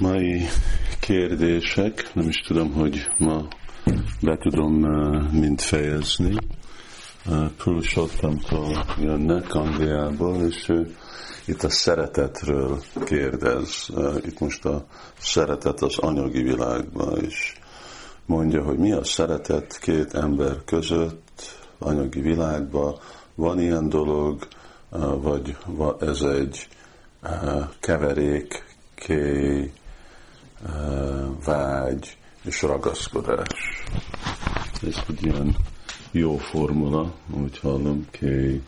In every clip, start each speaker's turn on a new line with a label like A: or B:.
A: mai kérdések, nem is tudom, hogy ma be tudom mind fejezni. Purushottamtól jönnek Angliából, és ő itt a szeretetről kérdez. Itt most a szeretet az anyagi világban is. Mondja, hogy mi a szeretet két ember között, anyagi világban. Van ilyen dolog, vagy ez egy keverék, kéj, vágy és ragaszkodás. Ez egy ilyen jó formula, úgy hallom, kéj,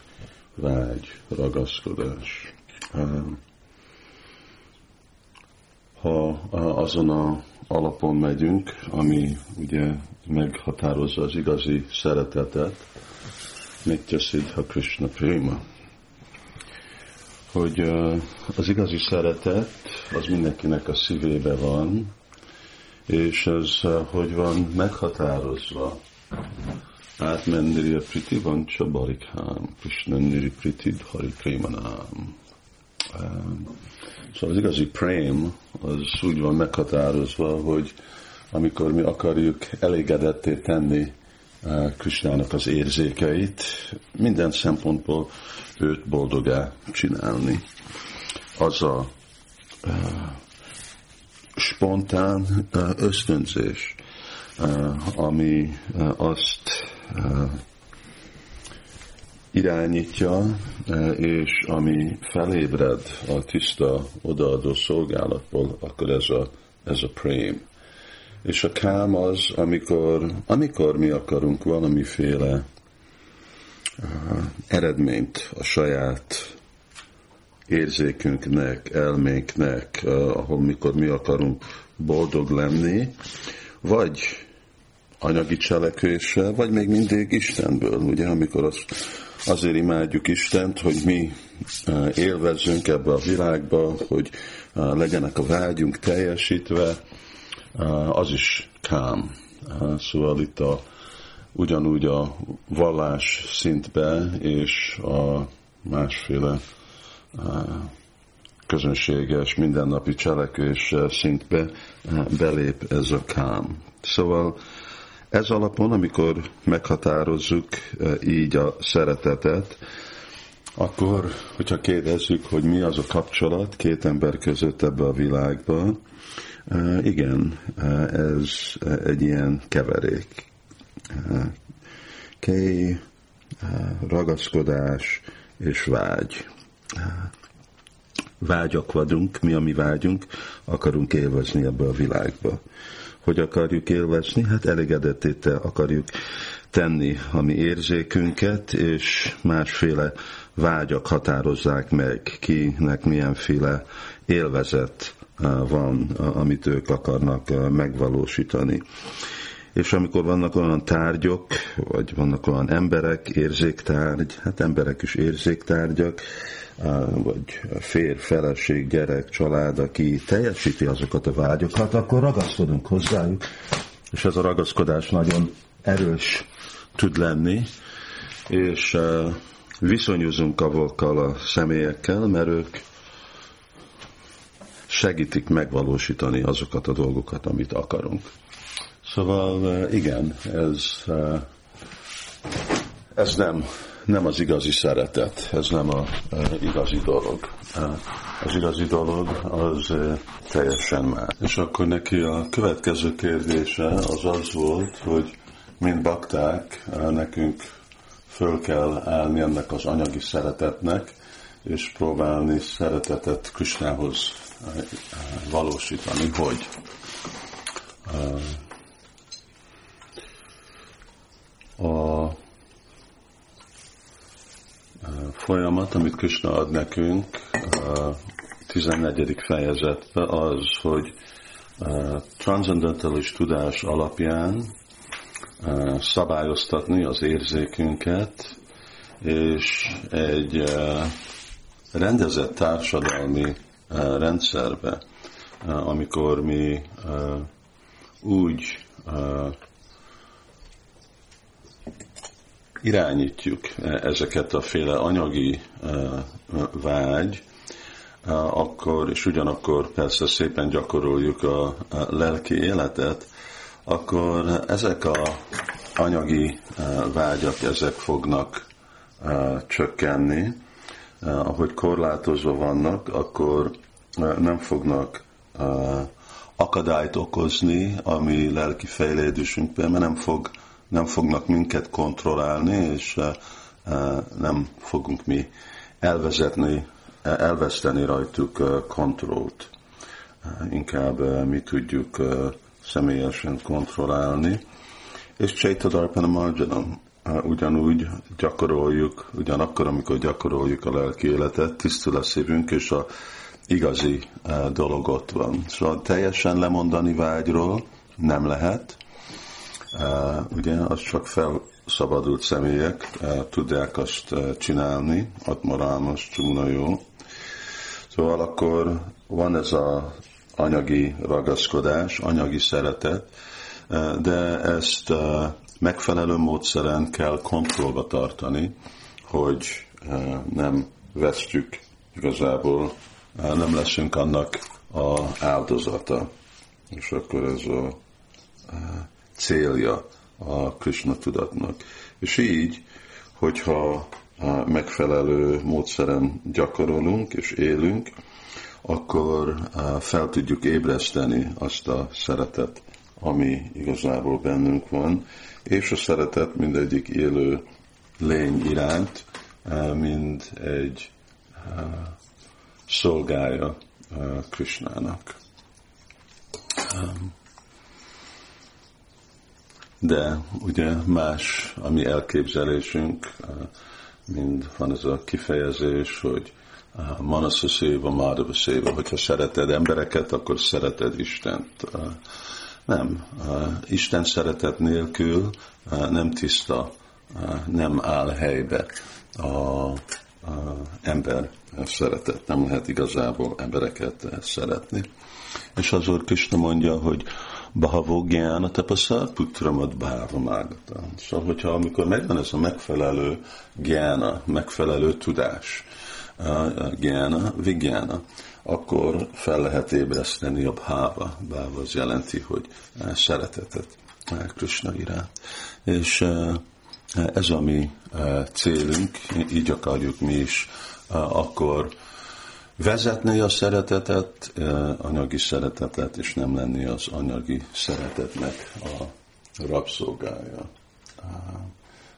A: vágy, ragaszkodás. Ha azon a alapon megyünk, ami ugye meghatározza az igazi szeretetet, Nitya Siddha Krishna Prima, hogy az igazi szeretet az mindenkinek a szívébe van, és ez hogy van meghatározva. Átmenniri a priti van csabarikhám, Krishnanniri priti hari prémanám. Szóval az igazi prém az úgy van meghatározva, hogy amikor mi akarjuk elégedetté tenni Krisnának az érzékeit, minden szempontból őt boldogá csinálni. Az a spontán ösztönzés, ami azt irányítja, és ami felébred a tiszta odaadó szolgálatból, akkor ez a, ez a prém. És a kám az, amikor, amikor mi akarunk valamiféle eredményt a saját érzékünknek, elménknek, ahol mikor mi akarunk boldog lenni, vagy anyagi cselekvéssel, vagy még mindig Istenből, ugye, amikor az, azért imádjuk Istent, hogy mi élvezzünk ebbe a világba, hogy legyenek a vágyunk teljesítve, az is kám. Szóval itt a, ugyanúgy a vallás szintbe és a másféle közönséges, mindennapi cselekvés szintbe belép ez a kám. Szóval ez alapon, amikor meghatározzuk így a szeretetet, akkor, hogyha kérdezzük, hogy mi az a kapcsolat két ember között ebbe a világban, igen, ez egy ilyen keverék. Kej, ragaszkodás és vágy. Vágyak vagyunk, mi a mi vágyunk, akarunk élvezni ebbe a világba. Hogy akarjuk élvezni? Hát elégedetét akarjuk tenni a mi érzékünket, és másféle vágyak határozzák meg, kinek milyenféle élvezet van, amit ők akarnak megvalósítani. És amikor vannak olyan tárgyok, vagy vannak olyan emberek, érzéktárgy, hát emberek is érzéktárgyak, vagy fér, feleség, gyerek, család, aki teljesíti azokat a vágyokat, akkor ragaszkodunk hozzájuk. És ez a ragaszkodás nagyon erős tud lenni, és viszonyozunk avokkal a személyekkel, mert ők segítik megvalósítani azokat a dolgokat, amit akarunk. Szóval igen, ez, ez nem, nem az igazi szeretet, ez nem eh, igazi dolog. Az igazi dolog az teljesen más. És akkor neki a következő kérdése az az volt, hogy mint bakták, nekünk föl kell állni ennek az anyagi szeretetnek, és próbálni szeretetet Krisnához valósítani, hogy a folyamat, amit Krishna ad nekünk a 14. fejezetben az, hogy transzendentális tudás alapján szabályoztatni az érzékünket, és egy rendezett társadalmi rendszerbe, amikor mi úgy irányítjuk ezeket a féle anyagi vágy, akkor, és ugyanakkor persze szépen gyakoroljuk a, lelki életet, akkor ezek a anyagi vágyak, ezek fognak csökkenni. Ahogy korlátozva vannak, akkor nem fognak akadályt okozni a mi lelki fejlődésünkben, mert nem, fog, nem fognak minket kontrollálni, és nem fogunk mi elvezetni, elveszteni rajtuk kontrollt. Inkább mi tudjuk személyesen kontrollálni. És Chaitadarpana Marjanam ugyanúgy gyakoroljuk, ugyanakkor, amikor gyakoroljuk a lelki életet, tisztul a szívünk, és a igazi dolog ott van. Szóval teljesen lemondani vágyról nem lehet, ugye, az csak felszabadult személyek tudják azt csinálni, atmarámos, csúna jó. Szóval akkor van ez a anyagi ragaszkodás, anyagi szeretet, de ezt megfelelő módszeren kell kontrollba tartani, hogy nem vesztjük igazából, nem leszünk annak a áldozata. És akkor ez a célja a Krishna tudatnak. És így, hogyha megfelelő módszeren gyakorolunk és élünk, akkor fel tudjuk ébreszteni azt a szeretet, ami igazából bennünk van, és a szeretet mindegyik élő lény iránt, mind egy szolgálja Krishnának. De ugye más a mi elképzelésünk, mind van ez a kifejezés, hogy manasa széva, mádava széva, hogyha szereted embereket, akkor szereted Istent. Nem. Isten szeretet nélkül nem tiszta, nem áll helybe a, ember szeretet. Nem lehet igazából embereket szeretni. És az Úr Krishna mondja, hogy Bahavo Gyána Tapasza Putramat Bhava Mágata. Szóval, hogyha amikor megvan ez a megfelelő gyána, megfelelő tudás, gyána, vigyána, akkor fel lehet ébreszteni a bháva. Bháva az jelenti, hogy szeretetet Krishna iránt. És ez a mi célunk, így akarjuk mi is akkor vezetni a szeretetet, anyagi szeretetet, és nem lenni az anyagi szeretetnek a rabszolgája.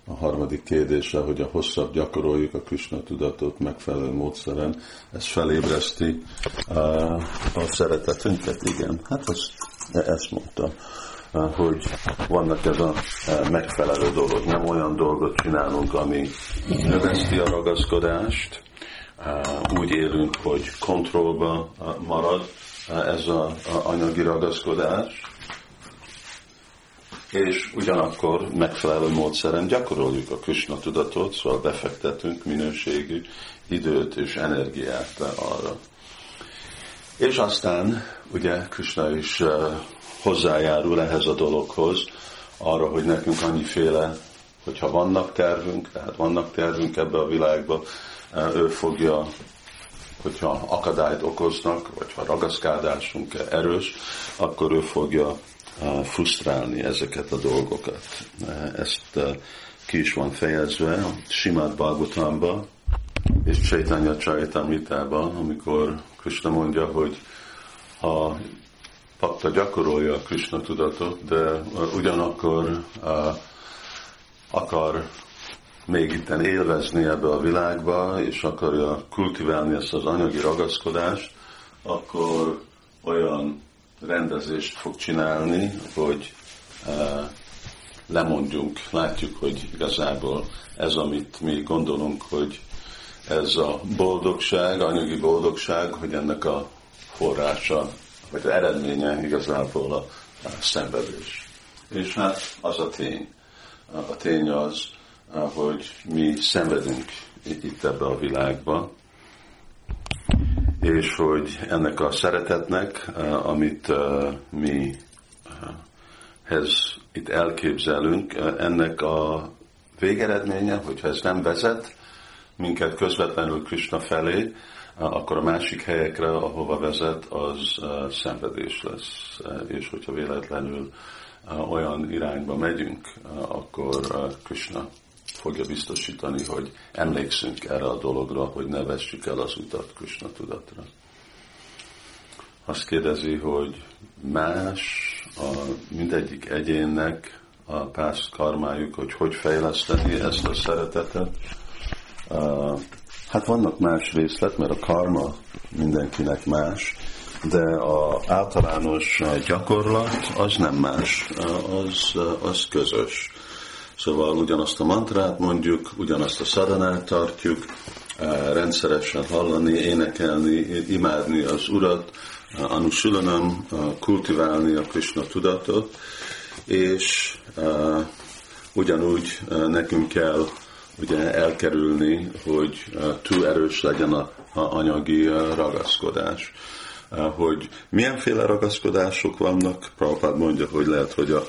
A: A harmadik kérdése, hogy a hosszabb gyakoroljuk a Krishna tudatot megfelelő módszeren, ez felébreszti a szeretetünket, igen. Hát azt, ezt mondta hogy vannak ez a megfelelő dolog. Nem olyan dolgot csinálunk, ami növeszti a ragaszkodást, úgy élünk, hogy kontrollba marad ez az anyagi ragaszkodás, és ugyanakkor megfelelő módszeren gyakoroljuk a Krishna tudatot, szóval befektetünk minőségű időt és energiát arra. És aztán ugye Krishna is hozzájárul ehhez a dologhoz, arra, hogy nekünk annyiféle, hogyha vannak tervünk, tehát vannak tervünk ebbe a világba, ő fogja, hogyha akadályt okoznak, vagy ha ragaszkádásunk erős, akkor ő fogja frusztrálni ezeket a dolgokat. Ezt ki is van fejezve Simát Balgutánba és Csaitanya Csaitamritában, amikor Krishna mondja, hogy ha pakta gyakorolja a Krishna tudatot, de ugyanakkor akar még itten élvezni ebbe a világba, és akarja kultiválni ezt az anyagi ragaszkodást, akkor olyan rendezést fog csinálni, hogy uh, lemondjunk, látjuk, hogy igazából ez, amit mi gondolunk, hogy ez a boldogság, anyagi boldogság, hogy ennek a forrása, vagy az eredménye igazából a, a szenvedés. És hát az a tény. A tény az, hogy mi szenvedünk itt ebbe a világba, és hogy ennek a szeretetnek, amit mi ez itt elképzelünk, ennek a végeredménye, hogyha ez nem vezet minket közvetlenül Krishna felé, akkor a másik helyekre, ahova vezet, az szenvedés lesz. És hogyha véletlenül olyan irányba megyünk, akkor Krishna fogja biztosítani, hogy emlékszünk erre a dologra, hogy ne vessük el az utat Krishna tudatra. Azt kérdezi, hogy más a mindegyik egyénnek a past karmájuk, hogy hogy fejleszteni ezt a szeretetet. Hát vannak más részlet, mert a karma mindenkinek más, de a általános gyakorlat az nem más, az, az közös. Szóval ugyanazt a mantrát mondjuk, ugyanazt a szadanát tartjuk, rendszeresen hallani, énekelni, imádni az Urat, anusulanam, kultiválni a Krishna tudatot, és ugyanúgy nekünk kell ugye elkerülni, hogy túl erős legyen a anyagi ragaszkodás. Hogy milyenféle ragaszkodások vannak, Prabhupád mondja, hogy lehet, hogy a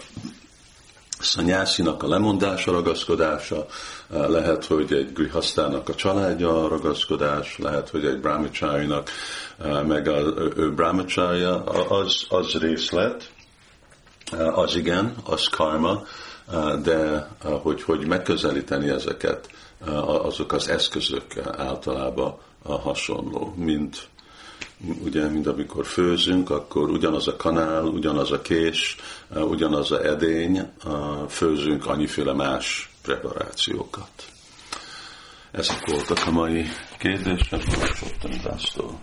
A: szanyászinak a lemondása, ragaszkodása, lehet, hogy egy grihasztának a családja a ragaszkodás, lehet, hogy egy brahmacsárinak meg a, ő brahmacsája, az, az részlet, az igen, az karma, de hogy, hogy megközelíteni ezeket, azok az eszközök általában hasonló, mint ugye, mint amikor főzünk, akkor ugyanaz a kanál, ugyanaz a kés, ugyanaz a edény, főzünk annyiféle más preparációkat. Ezek voltak a mai kérdések, Csottani László.